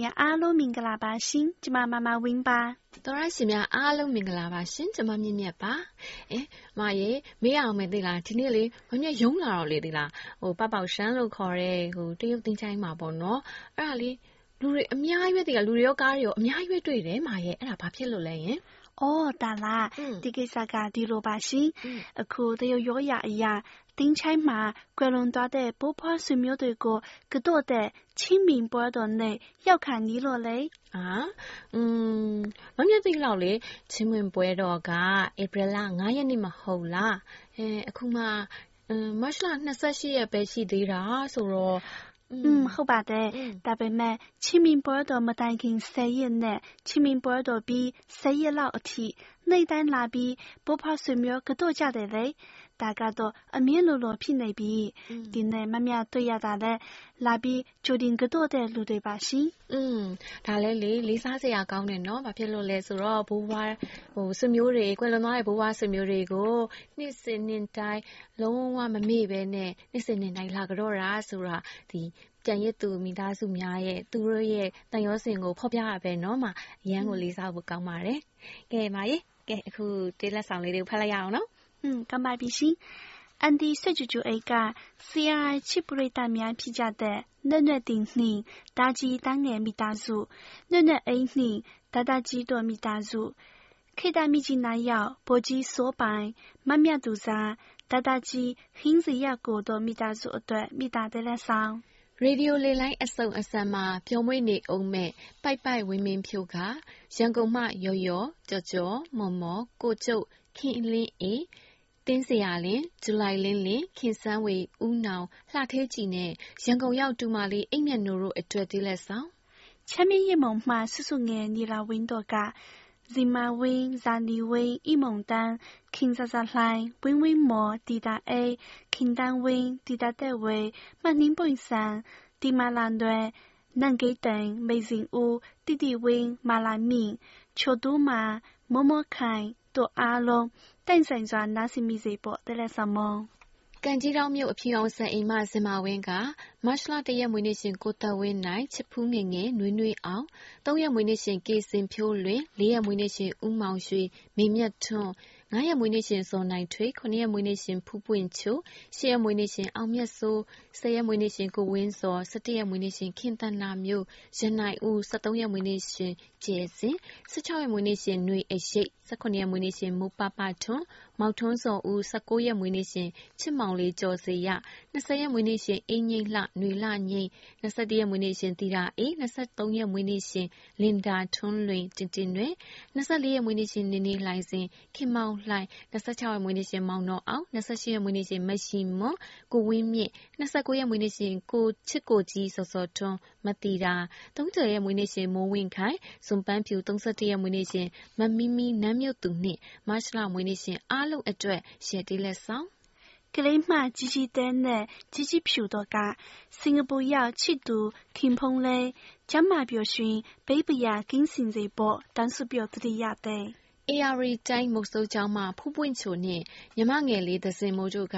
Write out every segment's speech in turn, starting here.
ရှင်များအားလုံးမင်္ဂလာပါရှင်ကျမမမဝင်းပါတော်ရရှင်များအားလုံးမင်္ဂလာပါရှင်ကျမမြင့်မြတ်ပါအဲမရေမေးအောင်မယ်သိလားဒီနေ့လေမမြတ်ရုံးလာတော့လေသိလားဟိုပပောက်ရှမ်းလို့ခေါ်တဲ့ဟိုတရုတ်တင်ချိုင်းမှာပေါ့နော်အဲ့ဒါလေးလူတွေအများကြီးပဲသိလားလူတွေရောကားတွေရောအများကြီးပဲတွေ့တယ်မရေအဲ့ဒါဘာဖြစ်လို့လဲယင် အော်ဒါလားဒီကိစ္စကဒီလိုပါရှင်အခုတရုတ်ရောရအရာ丁差嘛，桂林大的不怕水苗对过，可多的清明波的内要看你了嘞。啊，嗯，မမြတ်သိလောက်လေချင်းဝင်ပွဲတော်ကဧပြီလ9ရက်နေ့မှာဟုတ်လားအဲအခုမှမတ်လ28ရက်ပဲရှိသေးတာဆိုတော့ 嗯，好吧的，大伯们，清明波多没单听十一呢，清明波多比十一老提，内单那比不怕水苗可多家的嘞。 大家都阿面路路皮那边，另外妈咪对呀，大嘞那边决定个多的路对吧？是。嗯，ဒါလည်းလေလေးစားစရာကောင်းတယ်နော်။ဘာဖြစ်လို့လဲဆိုတော့ဘိုးဘွားဟိုဆွေမျိုးတွေကွယ်လွန်သွားတဲ့ဘိုးဘွားဆွေမျိုးတွေကိုနှစ်စဉ်နှစ်တိုင်းလုံးဝမမေ့ပဲနဲ့နှစ်စဉ်နှစ်တိုင်းလာကြတော့တာဆိုတာဒီကြံရစ်သူမိသားစုများရဲ့သူတို့ရဲ့တန်ရောစင်ကိုဖော်ပြရပဲနော်။မှရန်ကိုလေးစားဖို့ကောင်းပါတယ်။ကဲမာရေကဲအခုတေးလက်ဆောင်လေးတွေကိုဖတ်လိုက်ရအောင်နော်။ 嗯，刚买比心。安迪设计主 A 个 CRI 七布瑞大苗皮价的嫩嫩顶领打击当年米大组嫩嫩 A 领打打击多米大组 K 大米金南药波基所白妈咪杜扎打打击hinz 呀过多米大组对米大的来上。ရေဒီယိုလေလိုင်းအစုံအစံမှာပျော်မွေ့နေအောင်မဲ့ပိုက်ပိုက်ဝင်းမင်းဖြိုကရန်ကုန်မှရော်ရော်ကြော်ကြော်မော်မော်ကိုကျုပ်ခင်လင်းအေး တင်းဇေယျာလင်း၊ဂျူလိုင်လင်းလင်း၊ခင်စန်းဝေ၊ဦးနောင်၊လှဌေးကြည်နဲ့ ရန်ကုန်ရောက် တူမလေး အိမ့်မြတ်နိုးတို့အတွက် သီလက်ဆောင်။ချမ်းမင် ရင်မှုန်မှာ စုစုငယ် ညီလာဝင်းတို့က ဇီမာဝင်း၊ဇာနည်ဝင်း၊အိမုန်သန်း၊ခင်ဇာဇာလှိုင်၊ဝင်းဝင်းမော်၊တီတာအေး၊ခင်သန်းဝင်း၊တီတာသက်ဝေ၊မနှင်းပွင့်ဆိုင်၊တီမာလန်တွယ်၊နန်ဂိတ်သိန်၊မေဇင်ဦး၊တိတိဝင်း၊မာလာမြင့်၊ချိုတူးမာ၊မိုးမိုးခိုင် ဆိုင်စွာ နားဆင်မိစေပေါ့တယ်လက်ဆောင်မောကံကြီးတောင်းမြို့ အဖြူအောင်ဆန်အိမ်မစင်မာဝင်းက မတ်လတရက် မွေးနေ့ရှင် ကိုသက်ဝင်းနိုင် ချစ်ဖူးငယ်ငယ် နွေးနွေးအောင် ၃ ရက် မွေးနေ့ရှင် ကေစင်ဖြိုးလွင် ၄ ရက် မွေးနေ့ရှင် ဦးမောင်ရွှေ မေမြတ်ထွန်း 9ရက်မွေးနေ့ရှင်ဇော်နိုင်ထွေ9ရက်မွေးနေ့ရှင်ဖူးပွင့်ချို10ရက်မွေးနေ့ရှင်အောင်မြတ်စိုး10ရက်မွေးနေ့ရှင်ကိုဝင်းစော17ရက်မွေးနေ့ရှင်ခင်တနာမျိုးရနိုင်ဦး73ရက်မွေးနေ့ရှင်ကျဲစင်16ရက်မွေးနေ့ရှင်ຫນွေအရှိတ်18ရက်မွေးနေ့ရှင်မိုးပပထွန်း မောက်ထွန်းစောဦး19ရက်မွေးနေ့ရှင် ချစ်မောင်လေး ကျော်စေရ20ရက်မွေးနေ့ရှင်အင်းငိမ့်လှຫນွေလှငိမ့်21ရက်မွေးနေ့ရှင်တီတာအေး23ရက်မွေးနေ့ရှင် လင်ဒါထွန်းလွင် တင်တင်တွင်24ရက်မွေးနေ့ရှင် နေနေလှိုင်စင် ခင်မောင်လှိုင်26ရက်မွေးနေ့ရှင် မောင်တော်အောင်28ရက်မွေးနေ့ရှင် မရှိမွန် ကိုဝင်းမြင့်29ရက်မွေးနေ့ရှင်ကိုချစ်ကိုကြီးစောစောထွန်းမတီတာ30ရက်မွေးနေ့ရှင် မိုးဝင်းခိုင်စွန်ပန်းဖြူ31ရက်မွေးနေ့ရှင် မမီမီနမ်းမြုပ်သူနှင့် မတ်လမွေးနေ့ရှင်အားလုံးအတွက်ရှယ်တေးလက်ဆောင်ကလေးမကြီးကြီးတဲနဲ့ကြီးကြီးဖြူတော့ကစင်ကာပူရောက်ချစ်သူခင်ဖုံးလေးကျမပြောရှင်ဘေးပရာကင်းစင်စေပေါ့တန်းစုပြောတတိရတဲ့ AR တိုင်းမုတ်ဆိုးကျောင်းမှဖူးပွင့်ချိုနှင့်ညီမငယ်လေးသစင်မိုးတို့က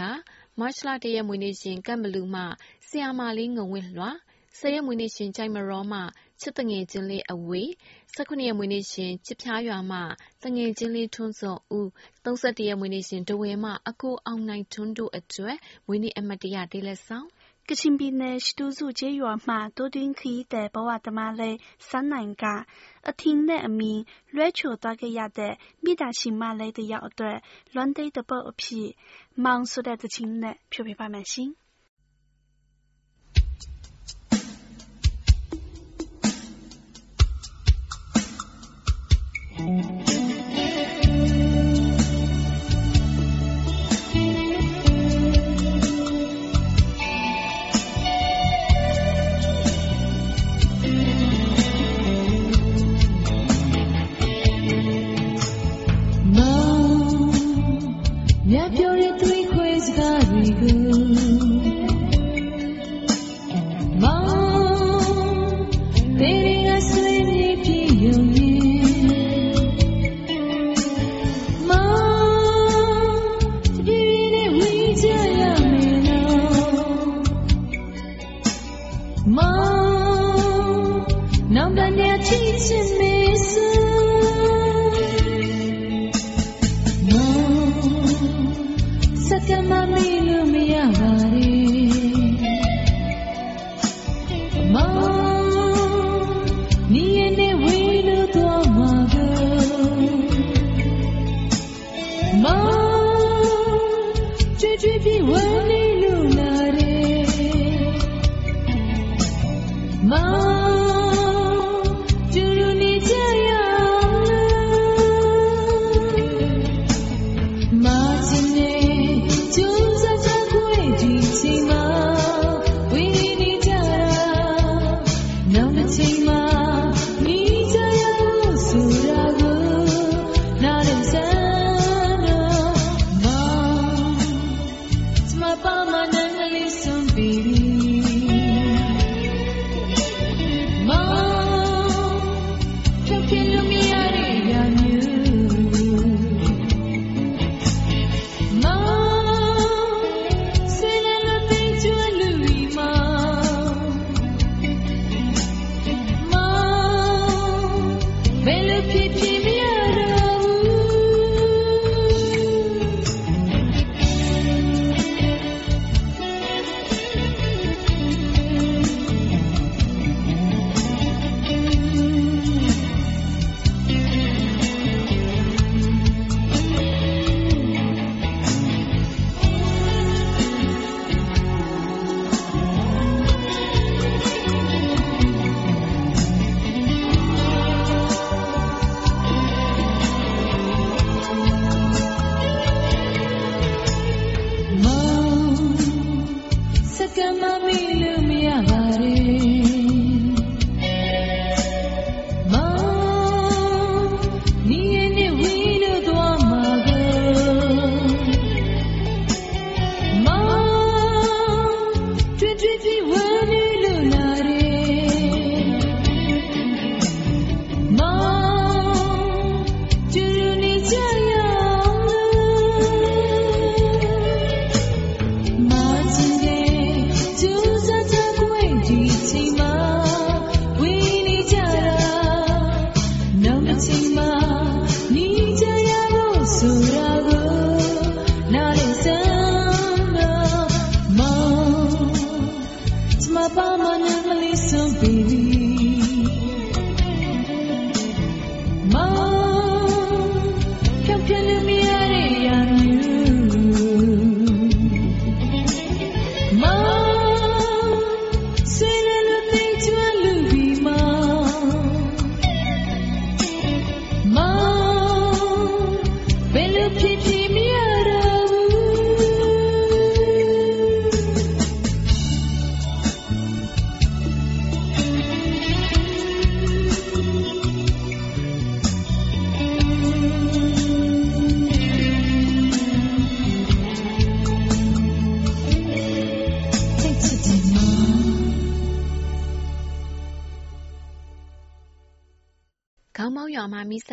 မတ်လတရက်မွေးနေ့ရှင်ကတ်မလူမှဆရာမလေးငုံဝင်းလွှာဆယ်ရက်မွေးနေ့ရှင်ကြိုင်မရောမှ ချစ်တငယ်ချင်းလေးအဝေး18ရက်မွေးနေ့ရှင်ချစ်ဖျားရွာမှတငယ်ချင်းလေးထွန်းစောဦး31ရက်မွေးနေ့ရှင်တဝဲမှအကိုအောင်နိုင်ထွန်းတို့အတွက်မွေးနေ့အမတ်တရဒေးလက်ဆောင်ကချင်ပြည်နယ်ရှတူစုကျေးရွာမှတိုးတွင်းခရီးသည်ဘဝသမားလေးစန်းနိုင်ကအထင်နဲ့အမီလွဲချိုသွားခဲ့ရတဲ့မိသားရှင်မလေးတယောက်အတွက်လွမ်းသိတဲ့ပုတ်အဖြစ်မောင်ဆိုတဲ့တခြင်းနဲ့ဖြိုပြပါမယ်ရှင်။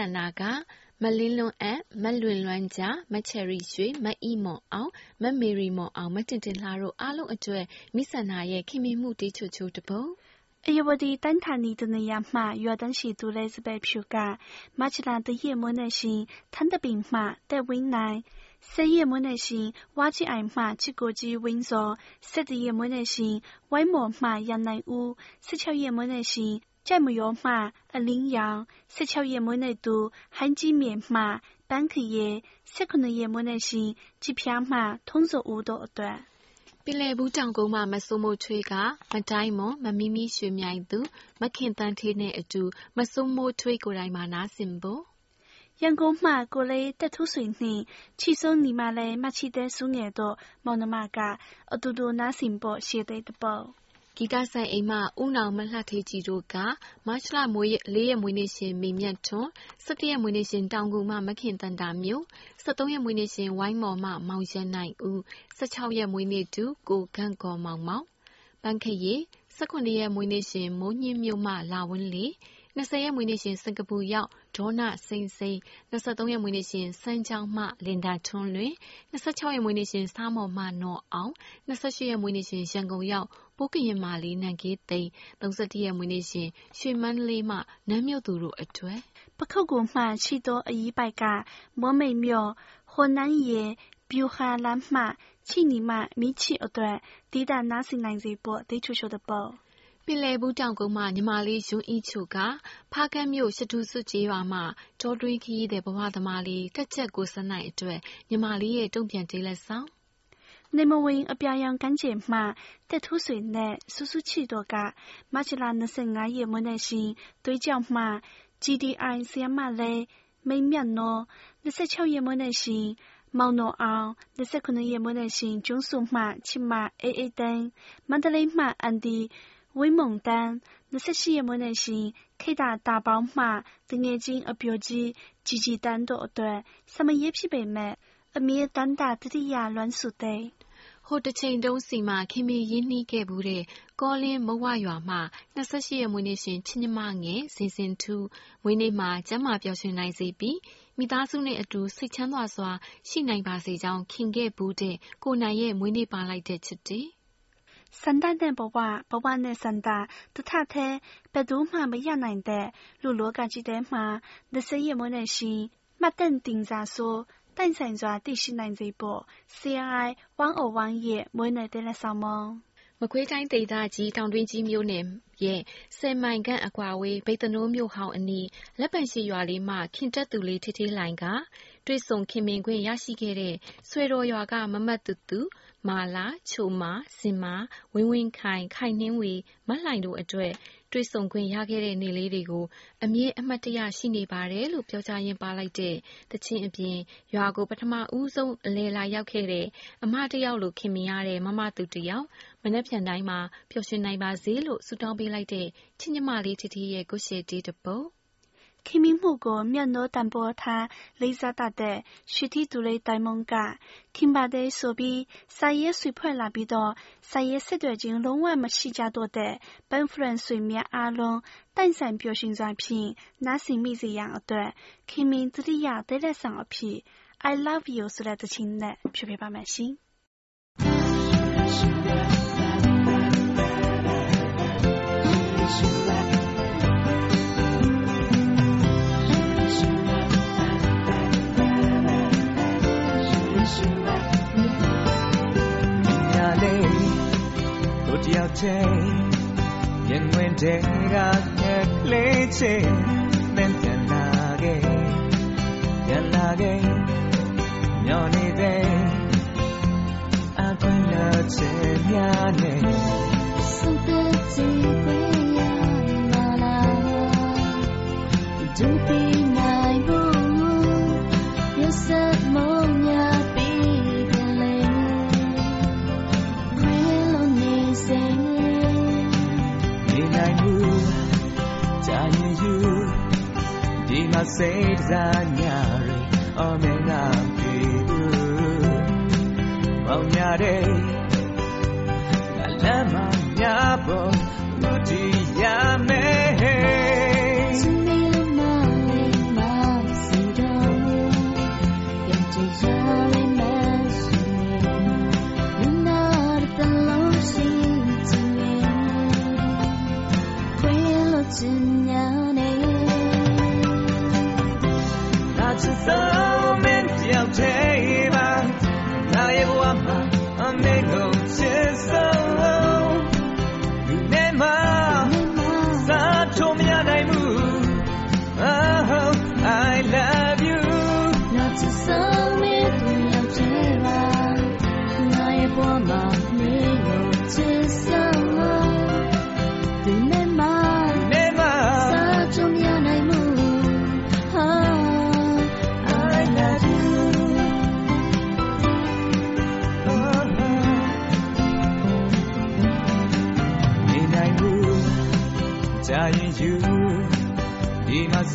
န်တာက မလင်းလွန်းအပ်၊မလွင်လွမ်းဂျာ၊မချယ်ရီရွှေ၊မအိမွန်အောင်၊မမေရီမွန်အောင်၊မတင်တင်လှတို့ အားလုံးအတွက် မိဆန္ဒရဲ့ ခင်မင်မှုတေးချိုချိုတပုဒ်။ဧရာဝတီတိုင်းဌာနီတနေရာမှ ရွာတန်းရှိသူလေးစပဲဖြူက မတ်လတရက်မွေးနေ့စဉ် ထန်းတပင်မှာ တက်ဝင်းနိုင်၊၁၀ ရက်မွေးနေ့စဉ် ဝါးကြီးအိုင်မှာ ချစ်ကိုကြီးဝင်းဇော်၊၁၁ ရက်မွေးနေ့စဉ် ဝိုင်းမော်မှာ ရန်နိုင်ဦး၊၁၆ ရက်မွေးနေ့စဉ် 在木药嘛，呃羚羊，十条叶木内度，含几面嘛，板壳叶，十可能叶木内心，几片嘛，通俗五多段。ပင်လယ်ဘူးတောင်ကုန်းမှာမစိုးမိုးထွေးကမတိုင်းမွန်မမီမီရွှေမြိုင်သူမခင်တန်းထေးနဲ့အတူမစိုးမိုးထွေးကိုယ်တိုင်မှာနားဆင်ဖို့ရန်ကုန်မှာကိုလေးတက်ထုဆွေနှင့်ချီဆုံးညီမလေးမချီတဲ့ဆုငယ်တို့မောင်နှမကအတူတူနားဆင်ဖို့ရှေ့တဲ့တပေါ့ ဂီတဆိုင်အိမ်မဦးနောင်မလှဌေးကြည်တို့က မတ်လ ၄ ရက်မွေးနေ့ရှင် မေမြတ်ထွန်း၊၁၁ ရက်မွေးနေ့ရှင် တောင်ငူမှ မခင်သန္တာမျိုး၊၁၃ ရက်မွေးနေ့ရှင် ဝိုင်းမော်မှ မောင်ရန်နိုင်ဦး၊၁၆ ရက်မွေးနေ့တူကိုဂန့်ဂေါ်မောင်မောင်၊ပန်းခရေ၊၁၇ ရက်မွေးနေ့ရှင် မိုးညှင်းမြို့မှ လဝင်းလေ 20 ရက်မွေးနေ့ရှင် စင်ကာပူရောက် ဒေါနစိန်စိန်၊23 ရက်မွေးနေ့ရှင် စမ်းချောင်းမ လင်ဒါထွန်းလွင်၊26 ရက်မွေးနေ့ရှင် ဆားမော်မ နော်အောင်၊28 ရက်မွေးနေ့ရှင် ရန်ကုန်ရောက် ပိုးကရင်မာလေး နန်ခေးသိန်း၊31 ရက်မွေးနေ့ရှင် ရွှေမန္တလေးမှ နန်းမြို့သူတို့အတွက် ပခုက္ကူမှရှိသောအရေးပိုက်က မိုးမိတ်မြို့၊ဟိုနန်ရေဗျူဟာလမ်းမှ ချီနီမှ မီးခြစ်အတွက်抵达နားဆင်နိုင်စေဖို့ ဒိတ်ချိုချိုသဘော ပင်လယ်ဘူးတောင်ကုန်းမှာညီမလေး ယွန်းအီချိုက ဖားကန်းမြို့ ရှတူစွကျေးရွာမှာကြောတွင်းခရီးတဲ့ဘဝသမားလေး တက်ချက်ကိုစနိုင်အတွက် ညီမလေးရဲ့ တုံ့ပြန်ကျေးလက်ဆောင် နေမဝင်အပြာရောင်ကမ်းခြေမှ တက်ထိုးဆွေနဲ့ ဆူဆူချီတို့ကမချလာ25 ရက်မွေးနေ့ရှင်သွေးကြောင်မှ GDI ဆီယမလေး မိတ်မြတ်နော်26 ရက်မွေးနေ့ရှင်မောင်နော်အောင်29ရက်မွေးနေ့ရှင်ကျွန်းစုမှ ချစ်မအေးအေးတန်းမန္တလေးမှ အန်ဒီ ဝင်းမုံတန်း28ရက်မွေးနေ့ရှင်ခိတာ大包မှတငယ်ချင်းအပျော်ကြီးជីជីတန်းတို့အတွက်စမရေးဖြစ်ပေမဲ့အမြဲတမ်းတာတတိယလွမ်းစုတဲ့ဟိုတချိန်တုန်းစီမှာခင်မရင်းနှီးခဲ့ဘူးတဲ့ကောလင်းမဝရွာမှာ28ရက်မွေးနေ့ရှင်ချစ်ညီမငယ်စင်စင်ထူးမွေးနေ့မှာကျမ်းမာပျော်ရွှင်နိုင်စေပြီးမိသားစုနဲ့အတူစိတ်ချမ်းသာစွာရှိနိုင်ပါစေကြောင်းခင်ခဲ့ဘူးတဲ့ကိုနိုင်ရဲ့မွေးနေ့ပါလိုက်တဲ့ချစ်တဲ့ စန္ဒတဲ့ဘဝဘဝနဲ့စန္ဒတထထဲဘယ်သူမှမရနိုင်တဲ့လူလောကကြီးထဲမှာ20ရက်မွေးနေ့ရှင်မှတ်တဲ့တင်စားဆို蛋散抓第十难这波，CI 101页မွေးနေ့တဲ့လက်ဆောင်မမကွေးတိုင်းဒေသကြီးတောင်တွင်းကြီးမြို့နယ်ရဲ့ဆယ်မိုင်ခန့်အကွာအဝေးမြိတ်သနိုးမြို့ဟောင်းအနီးလက်ပံရှိရွာလေးမှာခင်တပ်သူလေးဌေးဌေးလှိုင်ကတွေ့ဆုံခင်မင်ခွင့်ရရှိခဲ့တဲ့ဆွေတော်ရွာကမမတ်သူသူ၊ မာလာ၊ချိုမာ၊ဇင်မာ၊ဝင်းဝင်းခိုင်၊ခိုင်နှင်းဝေ၊မလှိုင်တို့အတွက် တွေ့ဆုံခွင့်ရခဲ့တဲ့ နေ့လေးတွေကို အမြဲ အမှတ်တရ ရှိနေပါတယ်လို့ ပြောကြားရင်း ပါးလိုက်တဲ့ သီချင်းအပြင် ရွာကို ပထမဦးဆုံး အလည်လာရောက်ခဲ့တဲ့ အမတယောက်လို ခင်မင်ရတဲ့ မမသူတယောက် မနက်ဖြန်တိုင်းမှာ ပျော်ရွှင်နိုင်ပါစေလို့ ဆုတောင်းပေးလိုက်တဲ့ ချစ်ညီမလေး ထီထီရဲ့ကိုရှယ်တီးတပုတ် ခင်မင်မှုကိုမျက်နှာတန်ဖိုးထားလေးစားတတ်တဲ့ရှီတီသူလေးတိုင်မုံကခင်ပါတယ်ဆိုပြီးစာရေးဆွေဖွဲ့လာပြီးတော့စာရေးဆက်သွယ်ခြင်းလုံးဝမရှိကြတော့တဲ့ပန်ဖရန်ဆွေများအားလုံးတိုင်ဆိုင်ပျော်ရွှင်စွာဖြင့်နားဆင်မိစေရန်အတွက်ခင်မင်တတိယတဲ့လက်ဆောင်အဖြစ် I love you ဆိုတဲ့သချင်းနဲ့ဖြည့်ပြပါမယ်ရှင် ချိန်ရင်ဝင်တဲ့ကငယ်ကလေးချင်းမင်းပြန်လာခဲ့ပြန်လာခဲ့မျောနေတဲ့အခွင့်လာချင်များနဲ့စုပ်တဲ့ကြည့်ခွင့်ရလာလာဒူပီနိုင်ဘူးရ စိတ်စားညာရအမေငါပြေဘူးမောင်ညာတဲ့ငါလမ်းမညာပေါ်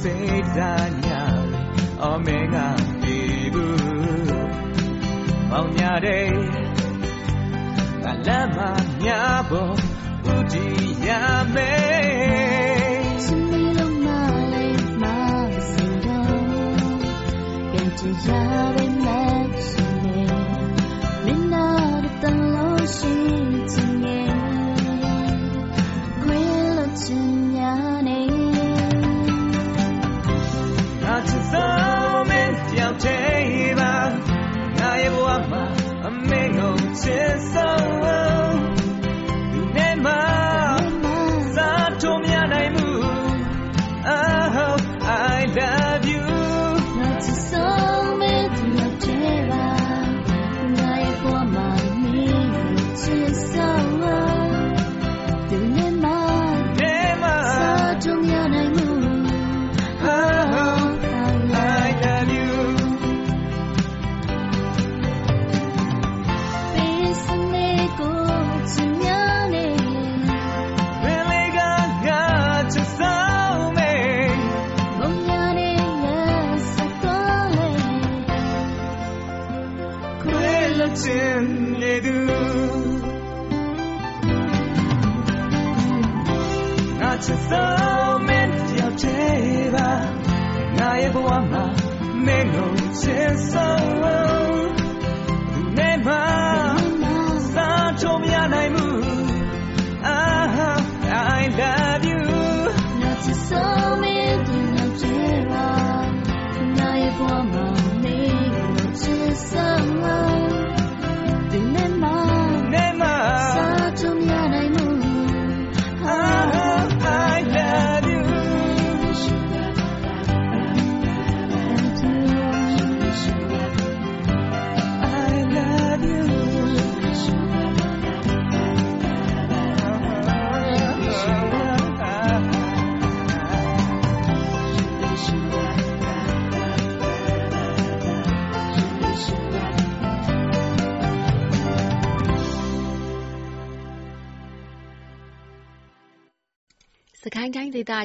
စိတ်ဓာညာအမေကပြေဘူးမောင်ညာတဲ့ကလမ်းမများပေါ်ဦးတည်ရမယ်စမီလုံးမလေးမစတော့ပြန်ချရပါမယ်စမီ 解散了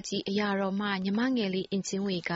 ကြီးအရာတော်မှညီမငယ်လေး အင်ကြင်းဝေက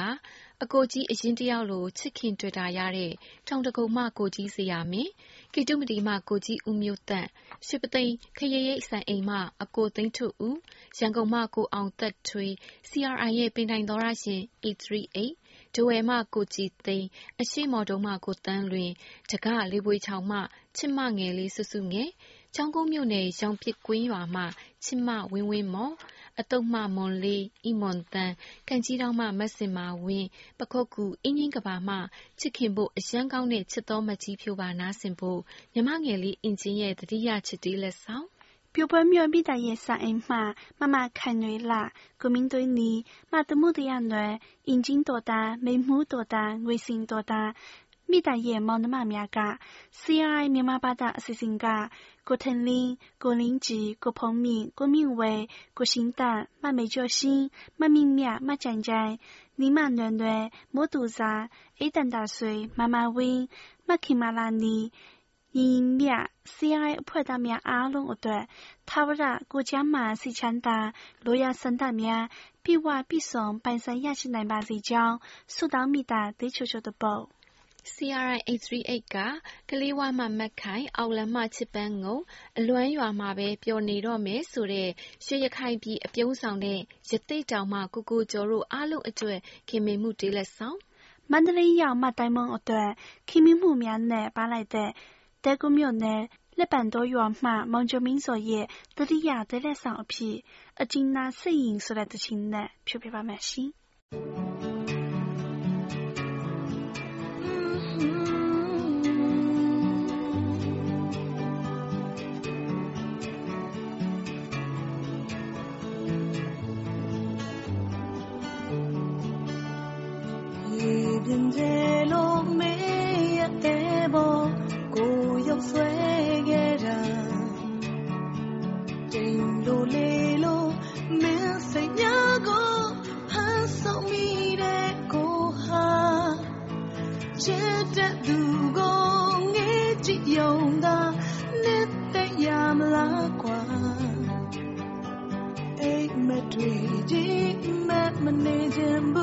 အကိုကြီးအရင်တယောက်လို ချစ်ခင်တွေ့တာရတဲ့ တောင်ဒဂုံမှကိုကြီးဇေယျာမင်း၊ကေတုမတီမှကိုကြီးဦးမျိုးသန့်၊ရွှေပုသိမ် ခရရိပ်စံအိမ်မှအကိုသိန်းထွဋ်ဦး၊ရန်ကုန်မှကိုအောင်သက်ထွေး၊စီအာအိုင်ရဲ့ ပင်တိုင်သောတရှင် 838၊ထားဝယ်မှကိုကြည်သိန်း၊အရှေ့မော်တုန်းမှကိုသန်းလွင်၊တဂလေးဘွေချောင်မှချစ်မငယ်လေး စုစုငယ်၊ကျောင်းကုန်းမြို့နယ် ရောင်ပစ်ကွင်းရွာမှချစ်မဝင်းဝင်းမော် အသုတ်မှမွန်လေး၊အိမွန်သန်း၊ကံကြီးထောင့်မှ မဇင်မာဝင်း၊ပခုက္ကူ အင်းကျင်းကဘာမှ ချစ်ခင်ဖို့ အရမ်းကောင်းတဲ့ ချစ်သောမကြီးဖြိုးပါ နားဆင်ဖို့ ညီမငယ်လေး အင်ကြင်းရဲ့ သတိရချစ်တေးလက်ဆောင် ပြိုပွဲမြို့မိသားရဲ့စာအိမ်မှမမခိုင်နွေလှ ကိုမင်းသွေးနီမတမှုတရားနွယ် အင်ဂျင်းတော်တာ မိမှုတော်တာ ငွေစင်တော်တာ မိသားရဲ့မောင်နှမများက CRI မြန်မာဘာသာအစီအစဉ်ကကိုထင်လင်းကိုလင်းကြည်ကိုဖုံးမြင့်ကိုမြင့်ဝဲကိုရှင်တန့်မ美ကျော်ရှင်းမမြင့်မြမကြိုင်ကြိုင်နီမနွယ်နွယ်မိုးတူစာအေးတန်တာဆွေမမဝင်းမခင်မာလာနီရင်ရင်မြ CRI အဖွဲ့သားများအားလုံးအတွက်ထာဝရကိုကျမ်းမာစိတ်ချမ်းသာလိုရာဆန္ဒများပြည့်ဝပြည့်စုံပိုင်ဆိုင်ရရှိနိုင်ပါစေကြောင်းဆုတောင်းမေတ္တာသီးချိုချိုတပုတ် CRI 838 က ကလေးဝမှမက်ခိုင် အောက်လမ်းမချစ်ပန်းငုံ အလွမ်းရွာမှာပဲ ပျော်နေတော့မယ်ဆိုတဲ့ ရွှေရခိုင်ပြည် အပြုံးဆောင်တဲ့ ရသေ့တောင်မှ ကိုကိုကျော်တို့ အားလုံးအတွက် ခင်မင်မှုတေးလက်ဆောင် မန္တလေးရောက်မတိုင်မုံအတွက် ခင်မင်မှုများနဲ့ပါလိုက်တဲ့တဲကုမြို့နယ် လက်ပံ多ရွာမှ မောင်ကျော်မင်းစောရဲ့ တတိယ တေးလက်ဆောင်အဖြစ် အကျဉ်းသားစိတ်ရင် ဆိုတဲ့တခြင်းနဲ့ ဖြိုပြပါမယ် လိုလေလိုမင်းစိတ်များကိုဖန်ဆောင်မိတဲ့ကိုဟာချစ်တဲ့သူကိုငေးကြည့်ယုံသာနဲ့တဲ့ရမလားကွာအိတ်မတွေ့ကြည့်မမနေခြင်းဘူး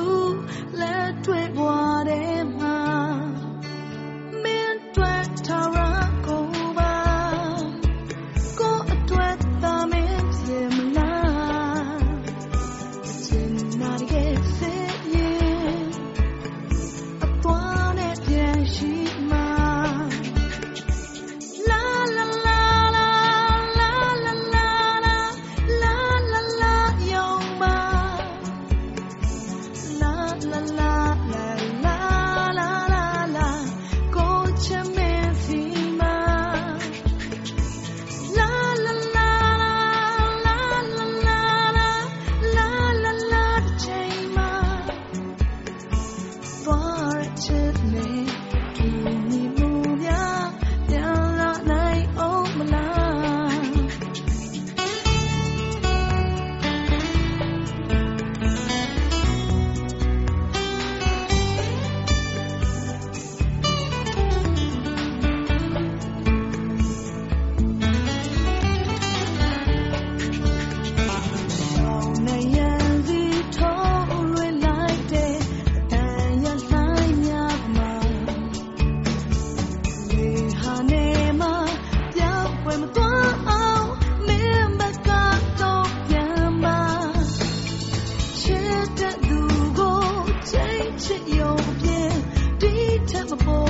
again. Detestable.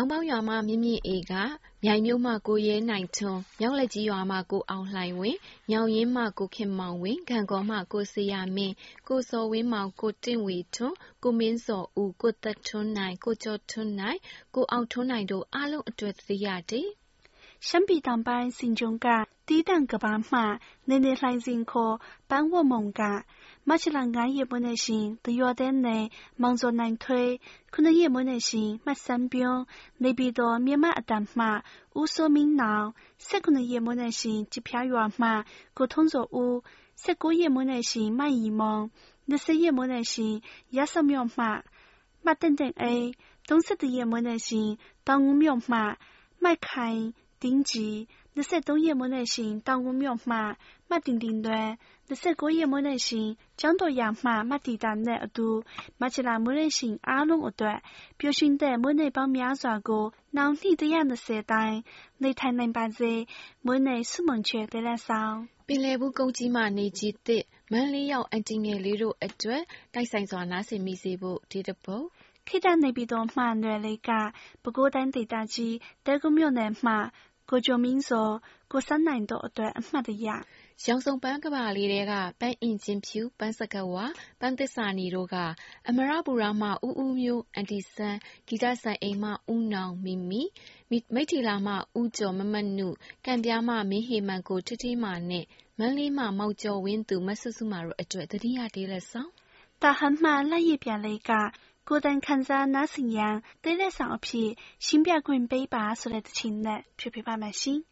ခေါင်းပေါင်းရွာမှမြင့်မြင့်အေးက မြိုင်မြို့မှကိုရဲနိုင်ထွန်း၊မြောက်လက်ကြီးရွာမှကိုအောင်လှိုင်ဝင်း၊ညောင်ရင်းမှကိုခင်မောင်ဝင်း၊ဂန့်ဂေါမှကိုဇေယျမင်း၊ကိုဇော်ဝင်းမောင်၊ကိုတင့်ဝေထွန်း၊ကိုမင်းဇော်ဦး၊ကိုသက်ထွန်းနိုင်၊ကိုကျော်ထွန်းနိုင်၊ကိုအောင်ထွန်းနိုင်တို့ အားလုံးအတွက် သတိရသည်။ရှမ်းပြည်တောင်ပိုင်းဆင်ဂျုံကတီးတန့်ကဘာမှနေနေလှိုင်စင်ခေါ်ပန်းဝတ်မုံက 马起来俺也不耐心，都要得难，忙作难推，可能也没耐心，买三边，那边多面马阿蛋马，无所名囊，三可能也没耐心，几票药马，沟通作物，三个也没耐心，买衣帽，那些也没耐心，也是妙马，马等等哎，东西的也没耐心，当我妙马，买开顶级。23ရက်မွန်းနေ့ရှင်တောင်ကုန်းမြို့မှမတ်တင်တင်တွင်29ရက်မွန်းနေ့ရှင်ကျောင်းတော်ရမှမတ်တီတာနှင့်အတူမချလာမွန်းနေ့ရှင်အားလုံးအတွက်ပျော်ရွှင်တဲ့မွန်းနေ့ပေါင်းများစွာကိုနောင်နှစ်120တိုင်းနေထိုင်နိုင်ပါစေမွန်းနေ့ဆုမွန်ချွေတဲ့လက်ဆောင်ပင်လယ်ဘူးကုန်းကြီးမှနေကြီးသည့်မန်လေးရောက်အန်တီငယ်လေးတို့အတွက်တိုက်ဆိုင်စွာနားဆင်မိစေဖို့ဒီတပုတ်ခေတ္တနေပြည်တော်မှနယ်လေးကပဲခူးတိုင်းဒေသကြီးတဲကုမြို့နယ်မှ ကိုကျော်မင်းစောကိုစန်းနိုင်တို့အတွက် အမှတ်တရရောင်စုံပန်းကဘာလေးထဲက ပန်းအင်ကြင်းဖြူ၊ပန်းစက္ကဝါ၊ပန်းသစ္စာနီတို့က အမရပူရမှ ဦးဦးမျိုး၊အန်တီစန်း၊ဂီတစံအိမ်မှ ဦးနောင် မီမီ၊မိတ္ထီလာမှ ဦးကျော် မမနု၊ကံပြားမှ မင်းဟေမန်ကို ဌေးဌေးမာနဲ့ မန္တလေးမှ မောင်ကျော်ဝင်းသူ၊မစုစုမာတို့အတွက် သတိရတေးလက်ဆောင်။大汉မှလက်ရည်ပြန်လေးကကို ယ်တိုင်ခံစားနားဆင်ရန်တေးလက်ဆောင်အဖြစ်ရှင်းပြခွင့်ပေးပါဆိုတဲ့သီချင်းနဲ့ဖြည့်ပေးပါမယ်ရှင်။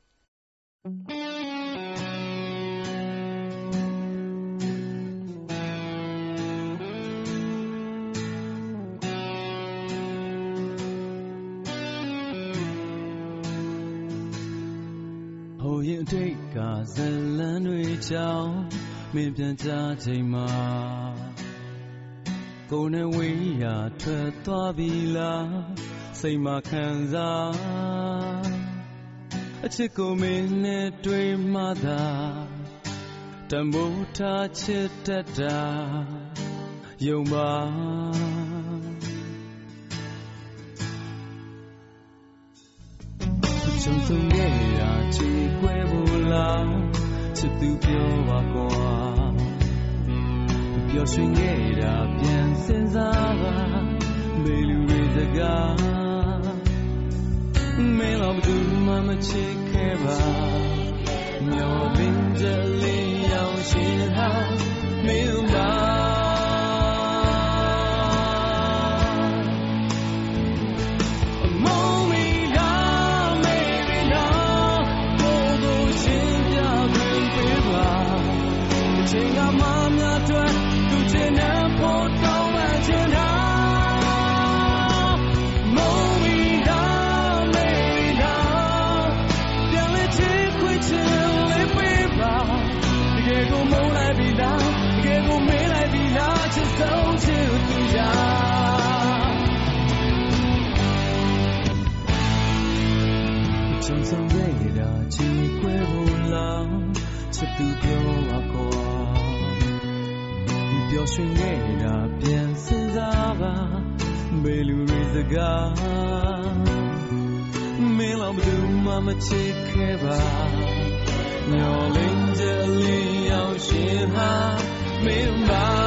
ရင်အတိတ် ကဇလန်းတွေကြောင်းမင်းပြန်ကြချိန်မှာကိုယ်နဲ့ဝေးရာထွက်သွားပြီလားစိတ်မခံစားအချစ်ကိုမင်းနဲ့တွေ့မှသာတမိုးထားချစ်တတ်တာယုံပါချုံဆုံခဲ့ရာချီခွဲဖို့လားချစ်သူပြောပါကွာ ပျော်ရွှင်ခဲ့တာပြန်စင်စားပါမေလူတွေစကားမင်းတော့ဘူးမှမချစ်ခဲ့ပါမျောလင်းကြလေးရောက်ရှင်ဟာမင်းပါ င်ဆုံးခဲ့တာချီခွဲဖို့လားချစ်သူပြောပါကွာပျော်ရွှင်ခဲ့တာပြန်စဉ်းစားပါမေလူရီစကားမင်းလောက်ဘယ်သူမှမချစ်ခဲ့ပါမျောလင်းကြလေးရောက်ရှင်ဟာမင်းပါ